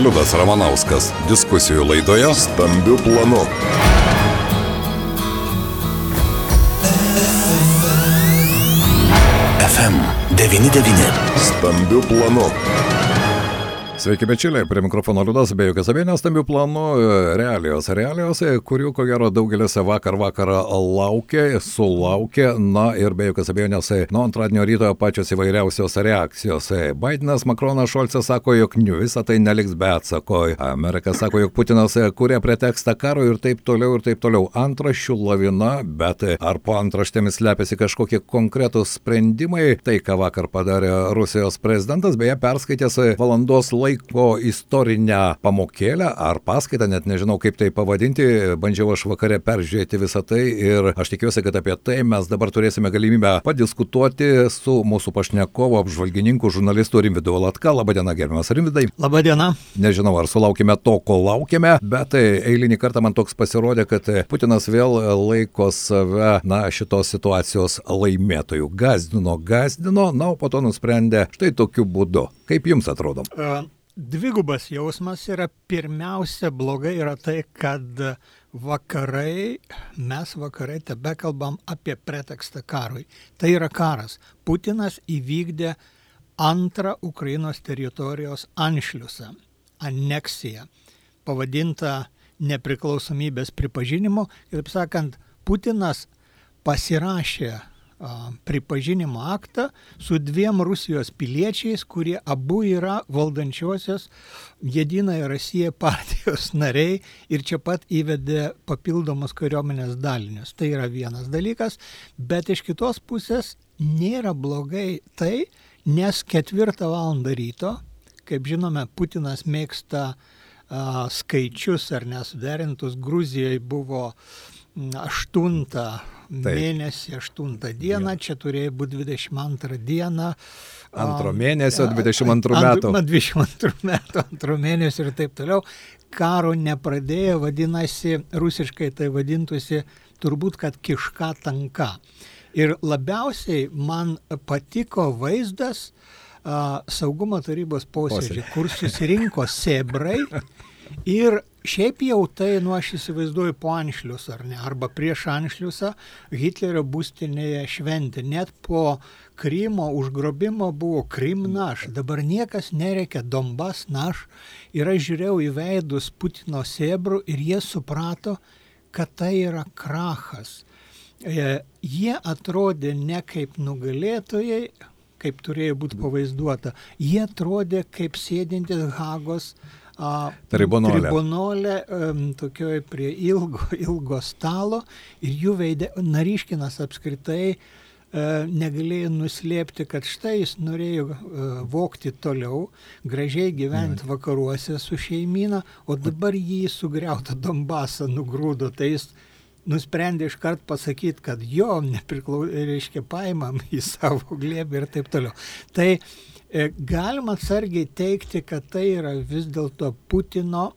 Liudas Ramanauskas diskusijų laidoje Stambių planų. FM99. Stambių planų. Sveiki, bičiuliai, prie mikrofono Liudas, be jokios abejonės stambių planų, e, realijos, realijos, e, kurių ko gero daugelis vakar vakarą laukė, sulaukė, na ir be jokios abejonės e, nuo antradienio ryto pačios įvairiausios reakcijos. Bidenas, Makronas, Šolcas sako, jog visą tai neliks be atsako. Amerika sako, jog Putinas kuria pretekstą karo ir taip toliau ir taip toliau. Antraščių lavina, bet ar po antraštėmis slepiasi kažkokie konkretūs sprendimai, tai ką vakar padarė Rusijos prezidentas, beje, perskaitęs valandos laiką laiko istorinę pamokėlę ar paskaitą, net nežinau kaip tai pavadinti, bandžiau aš vakare peržiūrėti visą tai ir aš tikiuosi, kad apie tai mes dabar turėsime galimybę padiskutuoti su mūsų pašnekovo apžvalgininku, žurnalistu Rimvidu Latka. Labadiena, gerbiamas Rimvidai. Labadiena. Nežinau, ar sulaukime to, ko laukime, bet eilinį kartą man toks pasirodė, kad Putinas vėl laiko save, na, šitos situacijos laimėtojų. Gazdino, gazdino, na, o po to nusprendė štai tokiu būdu. Kaip jums atrodo? Uh dvigubas jausmas yra pirmiausia blogai yra tai, kad vakarai, mes vakarai tebe kalbam apie pretekstą karui. Tai yra karas. Putinas įvykdė antrą Ukrainos teritorijos anšliusą, aneksiją, pavadintą nepriklausomybės pripažinimu. Kitaip sakant, Putinas pasirašė pripažinimo aktą su dviem Rusijos piliečiais, kurie abu yra valdančiosios Jedina ir Rasija partijos nariai ir čia pat įvedė papildomus kariuomenės dalinius. Tai yra vienas dalykas, bet iš kitos pusės nėra blogai tai, nes ketvirtą valandą ryto, kaip žinome, Putinas mėgsta a, skaičius ar nesuderintus, Gruzijoje buvo 8 Taip. mėnesį 8 dieną, čia turėjo būti 22 diena. Antro mėnesio 22 metų. Ant, 22 metų, antro mėnesio ir taip toliau. Karo nepradėjo, vadinasi, rusiškai tai vadintųsi turbūt, kad kiška tanka. Ir labiausiai man patiko vaizdas a, saugumo tarybos posėdžiai, kur susirinko sebrai ir Šiaip jau tai, nu aš įsivaizduoju po Anšlius ar ne, arba prieš Anšliusą Hitlerio būstinėje šventė. Net po Krymo užgrobimo buvo Krim naš, dabar niekas nereikia Donbas naš. Ir aš žiūrėjau į veidus Putino sėbrų ir jie suprato, kad tai yra krachas. E, jie atrodė ne kaip nugalėtojai, kaip turėjo būti pavaizduota, jie atrodė kaip sėdintis Hagos tribunolė. Tribunolė, um, tokioj prie ilgo, ilgo stalo ir jų veidė, Nariškinas apskritai uh, negalėjo nuslėpti, kad štai jis norėjo uh, vokti toliau, gražiai gyventi vakaruose su šeimyna, o dabar jį sugriautą Donbasą nugrūdo, tai jis nusprendė iškart pasakyti, kad jo nepriklau, reiškia, paimam į savo glėbį ir taip toliau. Tai uh, E, galima atsargiai teikti, kad tai yra vis dėlto Putino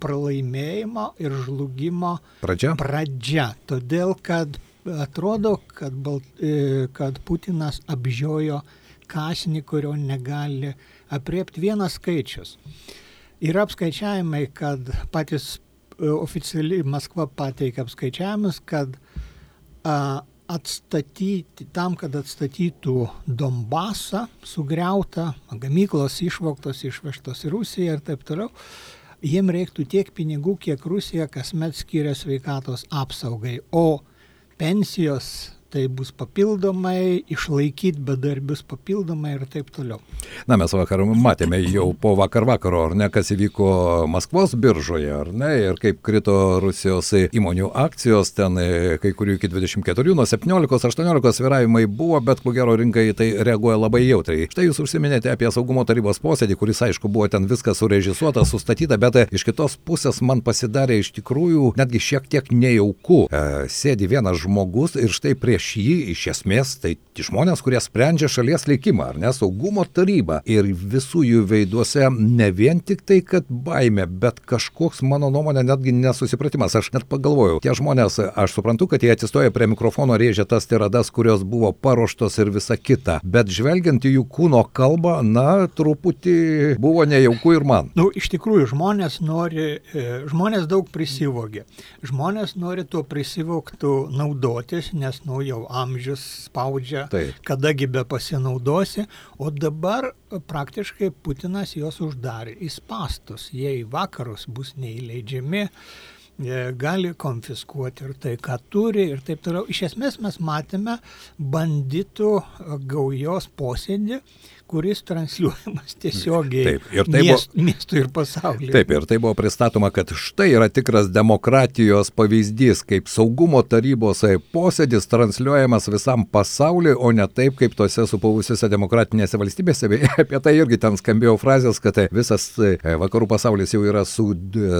pralaimėjimo ir žlugimo pradžia. pradžia. Todėl, kad atrodo, kad, Balt, e, kad Putinas apžiojo kasnį, kurio negali apriepti vienas skaičius. Yra apskaičiavimai, kad patys e, oficialiai Maskva pateikia apskaičiavimus, kad a, atstatyti, tam, kad atstatytų Donbasą, sugriautą, gamyklos išvoktos, išvežtos į Rusiją ir taip toliau, jiem reiktų tiek pinigų, kiek Rusija kasmet skiria sveikatos apsaugai, o pensijos tai bus papildomai, išlaikyti bedarbius papildomai ir taip toliau. Na, mes vakar matėme jau po vakar vakaro, ar ne, kas įvyko Maskvos biržoje, ar ne, ir kaip krito Rusijos įmonių akcijos, ten e, kai kurių iki 24, nuo 17-18 sviravimai buvo, bet ko gero rinkai tai reaguoja labai jautriai. Štai jūs užsiminėte apie saugumo tarybos posėdį, kuris aišku buvo ten viskas surežisuota, sustatyta, bet e, iš kitos pusės man pasidarė iš tikrųjų netgi šiek tiek nejauku. E, sėdi vienas žmogus ir štai prieš prieš jį iš esmės tai žmonės, kurie sprendžia šalies likimą, ar ne, saugumo taryba. Ir visų jų veiduose ne vien tik tai, kad baime, bet kažkoks, mano nuomonė, netgi nesusipratimas. Aš net pagalvojau, tie žmonės, aš suprantu, kad jie atsistoja prie mikrofono, rėžia tas tiradas, kurios buvo paruoštos ir visa kita. Bet žvelgiant į jų kūno kalbą, na, truputį buvo nejauku ir man. Nu, iš tikrųjų, žmonės nori, e, žmonės daug prisivogė. Žmonės nori tuo prisivoktų naudotis, nes, nu, jau amžius spaudžia, Taip. kadagi be pasinaudosi, o dabar praktiškai Putinas juos uždarė į spastus. Jie į vakarus bus neįleidžiami, e, gali konfiskuoti ir tai, ką turi ir taip toliau. Iš esmės mes matėme banditų e, gaujos posėdį, kuris transliuojamas tiesiogiai Taip, ir tai buvo- miest, miestui ir pasauliui. Taip, ir tai buvo pristatoma, kad štai yra tikras demokratijos pavyzdys, kaip saugumo tarybos posėdis transliuojamas visam pasauliu, o ne taip, kaip tose supuvusiose demokratinėse valstybėse. Apie tai irgi ten skambėjo frazės, kad visas e, vakarų pasaulis jau yra su,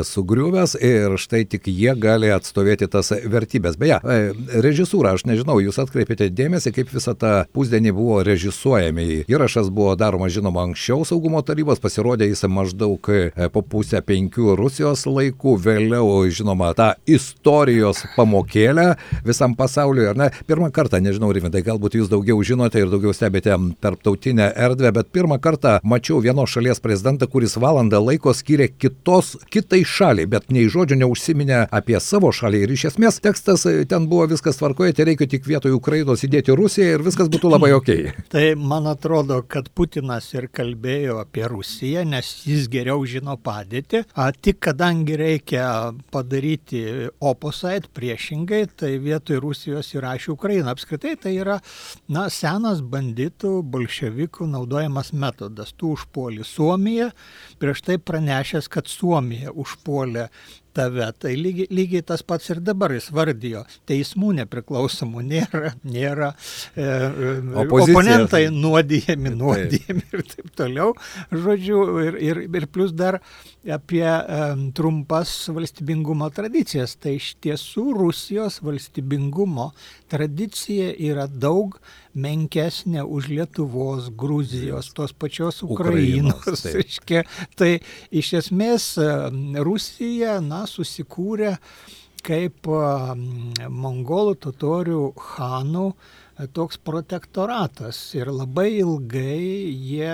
sugriuvęs ir štai tik jie gali atstovėti tas vertybės. Beje, e, režisūra, aš nežinau, jūs atkreipėte dėmesį, kaip visa ta pusdienį buvo režisuojami. Įrašas buvo daromas, žinoma, anksčiau saugumo tarybos, pasirodė jis maždaug e, po pusę penkių Rusijos laikų, vėliau, žinoma, tą istorijos pamokėlę visam pasauliu. Ar ne? Pirmą kartą, nežinau, Rimidai, galbūt jūs daugiau žinote ir daugiau stebite tarptautinę erdvę, bet pirmą kartą mačiau vienos šalies prezidentą, kuris valandą laiko skyrė kitos, kitai šaliai, bet nei žodžio neužsiminė apie savo šalį. Ir iš esmės tekstas e, ten buvo viskas tvarkoje, tai reikia tik vietoj Ukrainos įdėti Rusiją ir viskas būtų labai ok. Tai man atrodo, kad Putinas ir kalbėjo apie Rusiją, nes jis geriau žino padėtį. A, tik kadangi reikia padaryti opposite priešingai, tai vietoj Rusijos įrašė Ukrainą. Apskritai tai yra na, senas banditų, bolševikų naudojamas metodas. Tu užpuoli Suomiją, prieš tai pranešęs, kad Suomija užpuolė tave. Tai lygiai, lygiai tas pats ir dabar jis vardijo. Teismų nepriklausomų nėra, nėra e, e, Opozicija. oponentai nuodijami, nuodijami ir taip toliau. Žodžiu, ir, ir, ir plus dar apie trumpas valstybingumo tradicijas. Tai iš tiesų Rusijos valstybingumo tradicija yra daug menkesnė už Lietuvos, Gruzijos, tos pačios Ukrainos, Ukrainos. taip. reiškia. Tai iš esmės Rusija, na, susikūrė kaip mongolų totorių hanų toks protektoratas ir labai ilgai jie,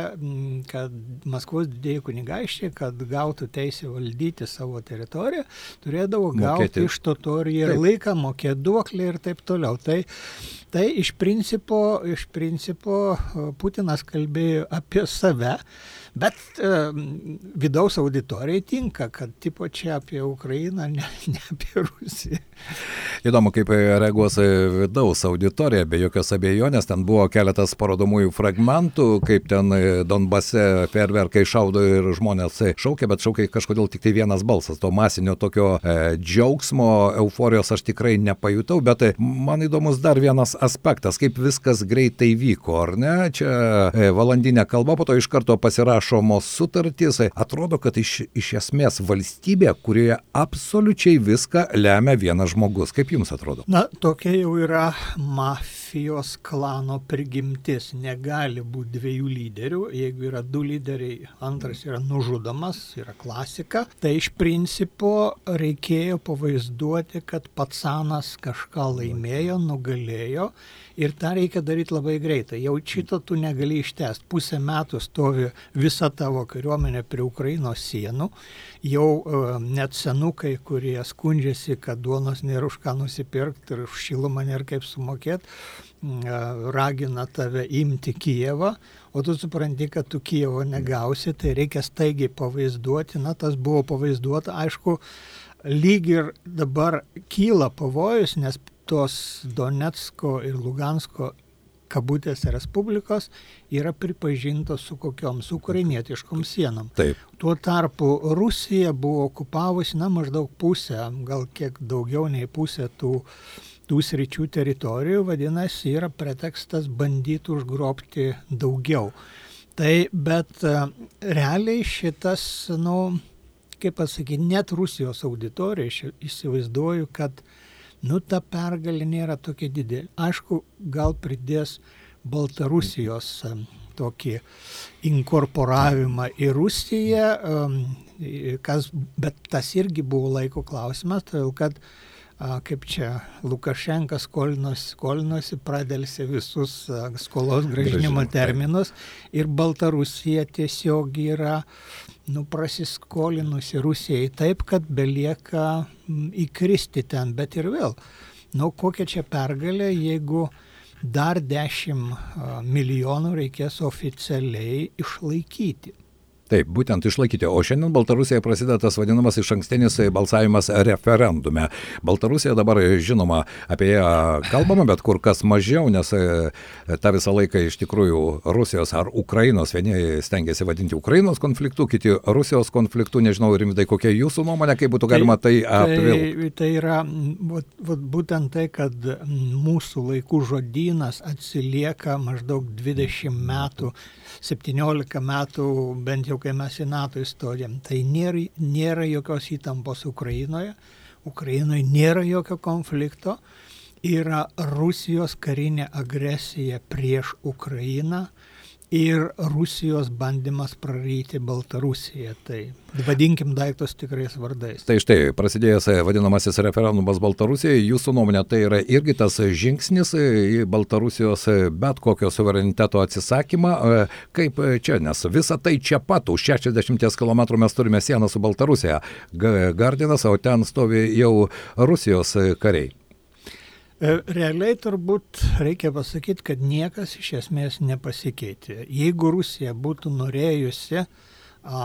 kad Maskvos didėjai kunigaikščiai, kad gautų teisę valdyti savo teritoriją, turėdavo Mokėti. gauti iš totorių ir Taip. laiką, mokėti duoklį ir taip toliau. Tai, tai iš principo, iš principo Putinas kalbėjo apie save, bet e, vidaus auditorijai tinka, kad tipo čia apie Ukrainą, ne, ne apie Rusiją. Įdomu, kaip reaguos vidaus auditorija, be jokios abejonės, ten buvo keletas parodomųjų fragmentų, kaip ten Donbase ferverkai šaudo ir žmonės šaukia, bet šaukia kažkodėl tik tai vienas balsas. To masinio tokio e, džiaugsmo, euforijos aš tikrai nepajutau, bet e, man įdomus dar vienas aspektas, kaip viskas greitai vyko, ar ne? Čia e, valandinė kalba, po to iš karto pasirašomos sutartys. Atrodo, kad iš, iš esmės valstybė, kurioje absoliučiai viską lemia vienas žmogus. Kaip jums atrodo? Na, tokia jau yra mafijos klano prigimtis. Negali būti dviejų lyderių. Jeigu yra du lyderiai, antras yra nužudomas, yra klasika. Tai iš principo reikėjo pavaizduoti, kad patsanas kažką laimėjo, nugalėjo. Ir tą reikia daryti labai greitai. Jau šito tu negali ištest. Pusę metų stovi visa tavo kariuomenė prie Ukrainos sienų. Jau uh, net senukai, kurie skundžiasi, kad duonos nėra už ką nusipirkti ir už šilumą nėra kaip sumokėti, ragina tave imti Kijevą, o tu supranti, kad tu Kijevo negausi, tai reikia staigiai pavaizduoti. Na, tas buvo pavaizduota, aišku, lyg ir dabar kyla pavojus, nes tos Donetsko ir Lugansko kabutėse respublikos yra pripažintos su kokiom, su ukrainietiškom sienom. Taip. Tuo tarpu Rusija buvo okupavusi, na, maždaug pusę, gal kiek daugiau nei pusę tų, tų sričių teritorijų, vadinasi, yra pretekstas bandyti užgrobti daugiau. Tai, bet e, realiai šitas, nu, kaip pasakyti, net Rusijos auditorija, įsivaizduoju, kad nu ta pergalė nėra tokia didelė. Aišku, gal pridės Baltarusijos em, tokį inkorporavimą į Rusiją, i- kas, bet tas irgi buvo laiko klausimas, todėl kad kaip čia Lukašenka skolinosi, skolinosi pradėlsi visus skolos gražinimo terminus ir Baltarusija tiesiog yra nu, prasiskolinusi Rusijai taip, kad belieka įkristi ten, bet ir vėl. Nu, kokia čia pergalė, jeigu dar 10 a, milijonų reikės oficialiai išlaikyti. Taip, būtent išlaikyti. O šiandien Baltarusijoje prasideda tas vadinamas iš ankstinis balsavimas referendume. Baltarusija dabar, žinoma, apie ją kalbama, bet kur kas mažiau, nes e, tą visą laiką iš tikrųjų Rusijos ar Ukrainos, vieni stengiasi vadinti Ukrainos konfliktu, kiti Rusijos konfliktu. Nežinau, rimtai, kokia jūsų nuomonė, kaip būtų galima tai apvilkti. Tai, tai yra mm, vat, vat, būtent tai, kad mm, mūsų laikų žodynas atsilieka maždaug 20 metų, 17 metų, bent jau kai mes į NATO įstojom. Tai nėra, nėra jokios įtampos Ukrainoje, Ukrainoje nėra jokio konflikto, yra Rusijos karinė agresija prieš Ukrainą ir Rusijos bandymas praryti Baltarusiją. Tai vadinkim daiktus tikrais vardais. Tai štai, prasidėjęs vadinamasis referendumas Baltarusijoje, jūsų nuomonė tai yra irgi tas žingsnis į Baltarusijos bet kokio suvereniteto atsisakymą, kaip čia, nes visa tai čia pat, už 60 km mes turime sieną su Baltarusija, Gardinas, o ten stovi jau Rusijos kariai. E, Realiai turbūt reikia pasakyti, kad niekas iš esmės nepasikeitė. Jeigu Rusija būtų norėjusi a,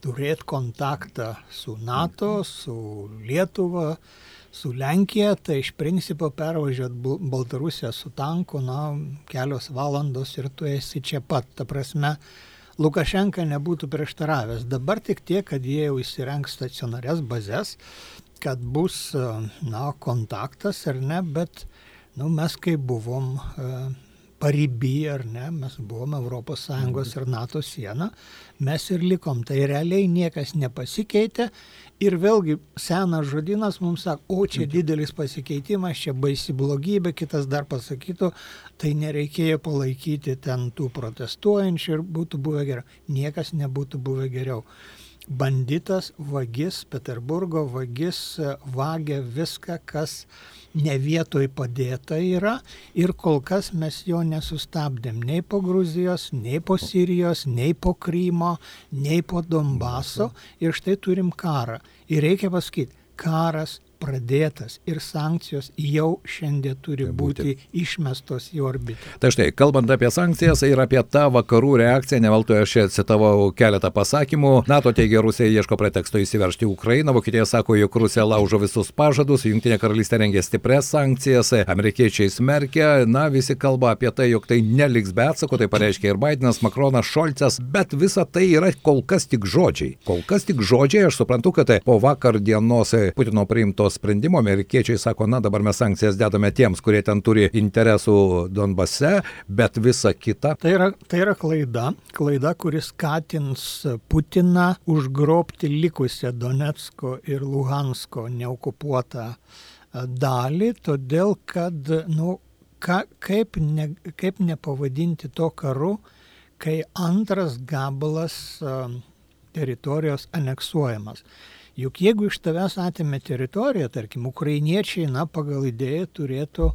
turėti kontaktą su NATO, su Lietuva, su Lenkija, tai iš principo pervažiuot Baltarusiją su tanku, na, kelios valandos ir tu esi čia pat. Ta prasme, Lukašenka nebūtų prieštaravęs. Dabar tik tiek, kad jie jau įsirengs stacionarias bazės, kad bus e, na, kontaktas ar ne, bet nu, mes kai buvom e, pariby ar ne, mes buvom ES ir NATO siena, mes ir likom. Tai realiai niekas nepasikeitė ir vėlgi senas žodynas mums sako, o čia didelis pasikeitimas, čia baisi blogybė, kitas dar pasakytų, tai nereikėjo palaikyti ten tų protestuojančių ir būtų buvę geriau. Niekas nebūtų buvę geriau banditas, vagis, Peterburgo vagis e, vagia viską, kas ne vietoj padėta yra ir kol kas mes jo nesustabdėm nei po Gruzijos, nei po Sirijos, nei po Krymo, nei po Donbaso ir štai turim karą. Ir reikia pasakyti, karas pradėtas ir sankcijos jau šiandien turi būti išmestos į orbitą. Tai štai, kalbant apie sankcijas ir apie tą vakarų reakciją, neveltui aš čia citavau keletą pasakymų. NATO teigia, Rusija ieško preteksto įsiveršti Ukrainą, Vokietija sako, jog Rusija laužo visus pažadus, Junktinė karalystė rengia stipres sankcijas, amerikiečiai smerkia, na visi kalba apie tai, jog tai neliks be atsako, tai pareiškia ir Bidenas, Makronas, Šolcas, bet visa tai yra kol kas tik žodžiai. Kol kas tik žodžiai, aš suprantu, kad po vakar dienos Putino priimto sprendimo amerikiečiai sako, na dabar mes sankcijas dedame tiems, kurie ten turi interesų Donbase, bet visa kita. Tai yra, tai yra klaida, klaida, kuris skatins Putiną užgrobti likusią Donetsko ir Luhansko neokupuotą a, dalį, todėl kad, nu, ka, kaip, ne, kaip nepavadinti to karu, kai antras gabalas a, teritorijos aneksuojamas. Juk jeigu iš tavęs atėmė teritoriją, tarkim, ukrainiečiai, na, pagal idėją turėtų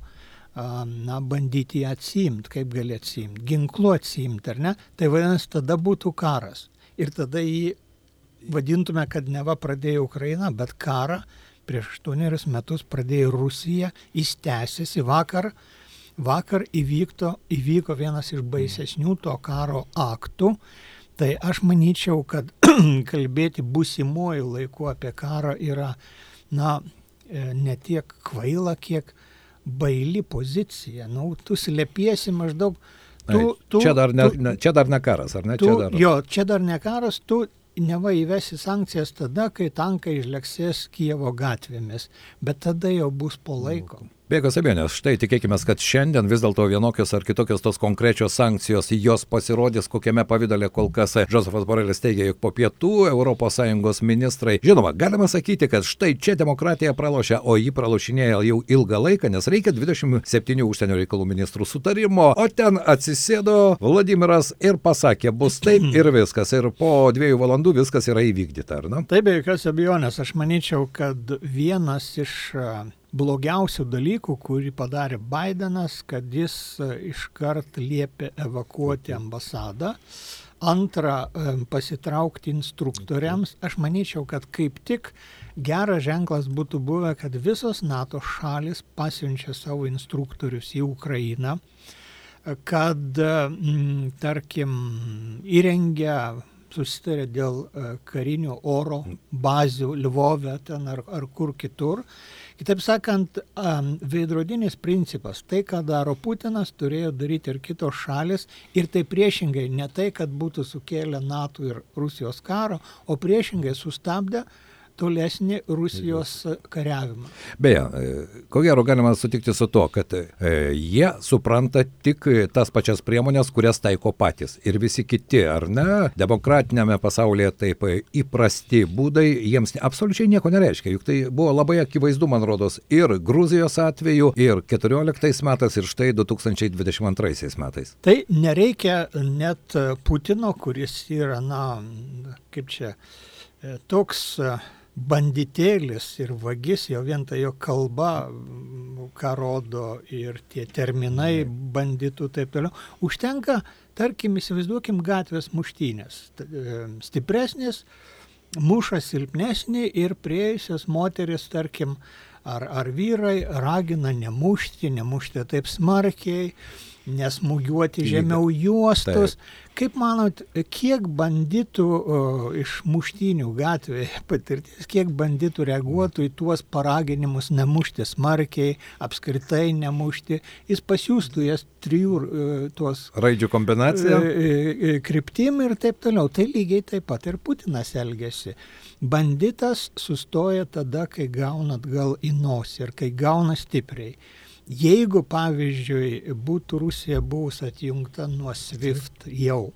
na, bandyti ją atsimti, kaip gali atsimti, ginklu atsimti, ar ne, tai vadinasi, tada būtų karas. Ir tada jį vadintume, kad neva pradėjo Ukraina, bet karą prieš aštuonerius metus pradėjo Rusija, jis tęsiasi vakar. Vakar įvykto, įvyko vienas iš baisesnių to karo aktų. Tai aš manyčiau, kad kalbėti būsimuoju laiku apie karą yra, na, e, ne tiek kvaila, kiek baili pozicija. Nu, tu slepiesi maždaug. Tu, tu, čia, dar ne, tu, ne, čia dar ne karas, ar ne? tu, Čia dar... Jo, čia dar ne karas, tu neva įvesi sankcijas tada, kai tankai išleksės Kievo gatvėmis, bet tada jau bus po laiko. Be jokios abejonės, štai tikėkime, kad šiandien vis dėlto vienokios ar kitokios tos konkrečios sankcijos, jos pasirodys kokiame pavydale kol kas Josefas Borelis teigia, jog po pietų ES ministrai, žinoma, galima sakyti, kad štai čia demokratija pralošia, o jį pralošinėja jau ilgą laiką, nes reikia 27 užsienio reikalų ministrų sutarimo, o ten atsisėdo Vladimiras ir pasakė, bus taip ir viskas, ir po dviejų valandų viskas yra įvykdyta, ar ne? Taip, be jokios abejonės, aš manyčiau, kad vienas iš blogiausių dalykų, kurį padarė Bidenas, kad jis e, iškart liepė evakuoti ambasadą. Antra, e, pasitraukti instruktoriams. Aš manyčiau, kad kaip tik geras ženklas būtų buvę, kad visos NATO šalis pasiunčia savo instruktorius į Ukrainą, kad, m, tarkim, įrengia susitarė dėl e, karinių oro bazių Lvove ten ar, ar kur kitur. Kitaip sakant, veidrodinis principas, tai, ką daro Putinas, turėjo daryti ir kitos šalis. Ir tai priešingai, ne tai, kad būtų sukėlę NATO ir Rusijos karo, o priešingai sustabdė tolesnį Rusijos kariavimą. Beje, e, ko gero galima sutikti su to, kad e, jie supranta tik tas pačias priemonės, kurias taiko patys. Ir visi kiti, ar ne, demokratinėme pasaulyje taip įprasti būdai jiems absoliučiai nieko nereiškia. Juk tai buvo labai akivaizdu, man rodos, ir Gruzijos atveju, ir 14 metais, ir štai 2022 metais. Tai nereikia net Putino, kuris yra, na, kaip čia, e, toks banditėlis ir vagis, jau vien ta jo kalba, ką rodo ir tie terminai banditų taip toliau, užtenka, tarkim, įsivaizduokim gatvės muštynės. E, stipresnis, muša silpnesnį ir prieėjusios moteris, tarkim, ar, ar vyrai ragina nemušti, nemušti taip smarkiai, nesmugiuoti žemiau juostos. Taip. Kaip manot, kiek banditų o, iš muštinių gatvėje patirties, kiek banditų reaguotų į tuos paraginimus nemušti smarkiai, apskritai nemušti, jis pasiūstų jas trijų e, tuos raidžių kombinaciją, e, e, kryptim ir taip toliau. Tai lygiai taip pat ir Putinas elgesi. Banditas sustoja tada, kai gauna atgal į nosį ir kai gauna stipriai. Jeigu, pavyzdžiui, būtų Rusija buvus atjungta nuo SWIFT jau,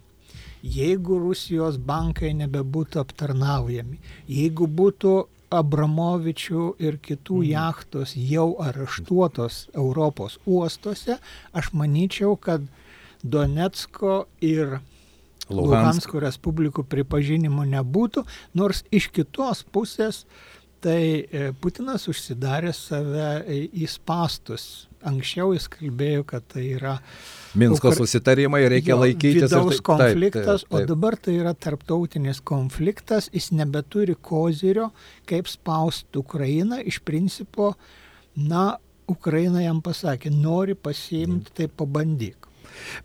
jeigu Rusijos bankai nebebūtų aptarnaujami, jeigu būtų Abramovičių ir kitų mhm. jachtos jau areštuotos Europos uostuose, aš manyčiau, kad Donetsko ir Luhansko, Luhansko Respublikų pripažinimo nebūtų, nors iš kitos pusės tai e, Putinas užsidarė save į spastus. Anksčiau jis kalbėjo, kad tai yra Minsko Ukra... susitarimai, reikia jo, laikytis. Vidaus tai, konfliktas, taip, taip, taip. o dabar tai yra tarptautinis konfliktas, jis nebeturi kozirio, kaip spausti Ukrainą. Iš principo, na, Ukraina jam pasakė, nori pasiimti, tai pabandyk.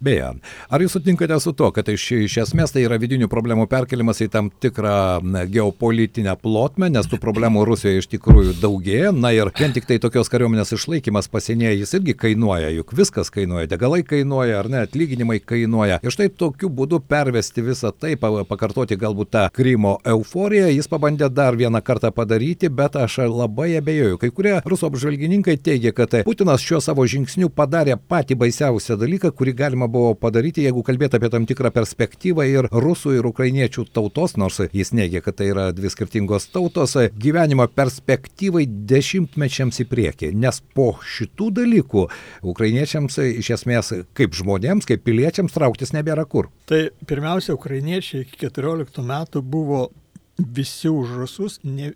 Beje, ar jūs sutinkate su to, kad iš, iš esmės tai yra vidinių problemų perkelimas į tam tikrą geopolitinę plotmę, nes tų problemų Rusijoje iš tikrųjų daugėja, na ir vien tik tai tokios kariuomenės išlaikymas pasienyje jis irgi kainuoja, juk viskas kainuoja, degalai kainuoja, ar ne, atlyginimai kainuoja. Ir štai tokiu būdu pervesti visą tai, pakartoti galbūt tą Krymo euforiją, jis pabandė dar vieną kartą padaryti, bet aš labai abejoju. Kai kurie rusų apžvalgininkai teigia, kad Putinas šiuo savo žingsniu padarė patį baisiausią dalyką, kurį galima buvo padaryti, jeigu kalbėtų apie tam tikrą perspektyvą ir rusų ir ukrainiečių tautos, nors jis neigia, kad tai yra dvi skirtingos tautos, gyvenimo perspektyvai dešimtmečiams į priekį. Nes po šitų dalykų ukrainiečiams iš esmės kaip žmonėms, kaip piliečiams trauktis nebėra kur. Tai pirmiausia, ukrainiečiai iki 14 metų buvo visi už rusus, ne,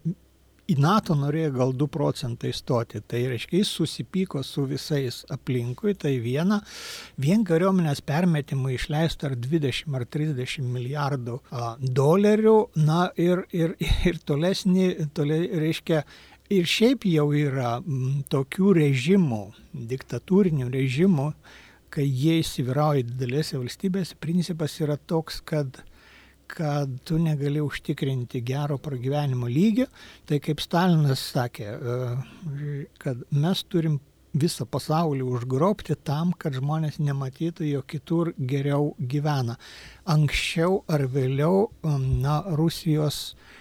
į NATO norėjo gal 2 procentai stoti. Tai reiškia, jis susipyko su visais aplinkui, tai viena, vien kariuomenės permetimui išleista ar 20 ar 30 milijardų a, dolerių, na ir, ir, ir tolesnį, tole, reiškia, ir šiaip jau yra m, tokių režimų, diktatūrinių režimų, kai jie įsivyrauja didelėse valstybėse, principas yra toks, kad kad tu negali užtikrinti gero pragyvenimo lygio, tai kaip Stalinas sakė, e, kad mes turim visą pasaulį užgrobti tam, kad žmonės nematytų, jog kitur geriau gyvena. Anksčiau ar vėliau, na, Rusijos padė-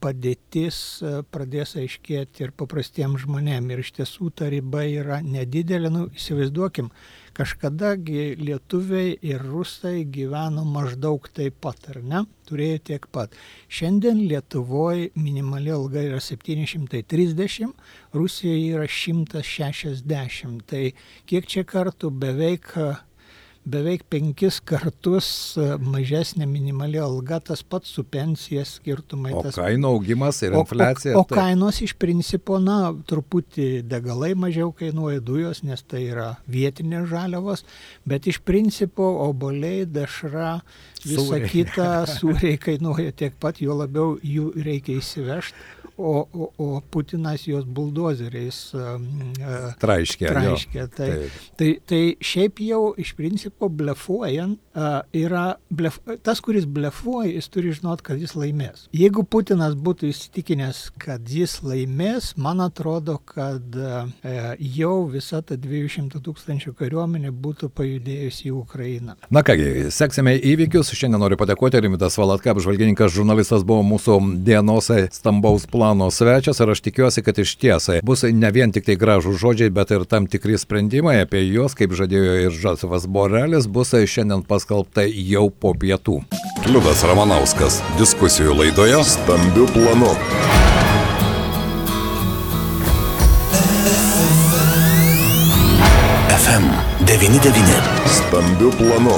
padėtis e, pradės aiškėti ir paprastiems žmonėms. Ir iš tiesų ta riba yra nedidelė. Nu, įsivaizduokim, kažkadagi lietuviai ir rusai gyveno maždaug taip pat, ar ne? Turėjo tiek pat. Šiandien Lietuvoje minimali alga yra 730, Rusijoje yra 160. Tai kiek čia kartų beveik beveik penkis kartus e, mažesnė minimali alga, tas pats su pensija skirtumai. O tas kainų augimas ir O, infliacija. o, o tai- kainos iš principo, na, truputį degalai mažiau kainuoja dujos, nes tai yra vietinės žaliavos, bet iš principo oboliai, dešra, visa kita, sūriai kainuoja tiek pat, jo labiau jų reikia įsivežti, o, o, o Putinas juos buldozeriais um, uh, Traiškė. traiškė. Tai, tai, tai šiaip jau iš principo blefuojant, yra blef, tas, kuris blefuoja, jis turi žinot, kad jis laimės. Jeigu Putinas būtų įsitikinęs, kad jis laimės, man atrodo, kad e, jau visa ta 200 tūkstančių kariuomenė būtų pajudėjusi į Ukrainą. Na kągi, seksime įvykius. Šiandien noriu padėkoti Rimtas Valatka, apžvalgininkas, žurnalistas buvo mūsų dienos stambaus plano svečias ir aš tikiuosi, kad iš tiesai bus ne vien tik tai gražų žodžiai, bet ir tam tikri sprendimai apie juos, kaip žadėjo ir Žasivas Borelis, bus šiandien paskelbta jau po pietų. Liudas Ramanauskas. Diskusijų laidoje Stambių planų. FM 99. Stambių planų.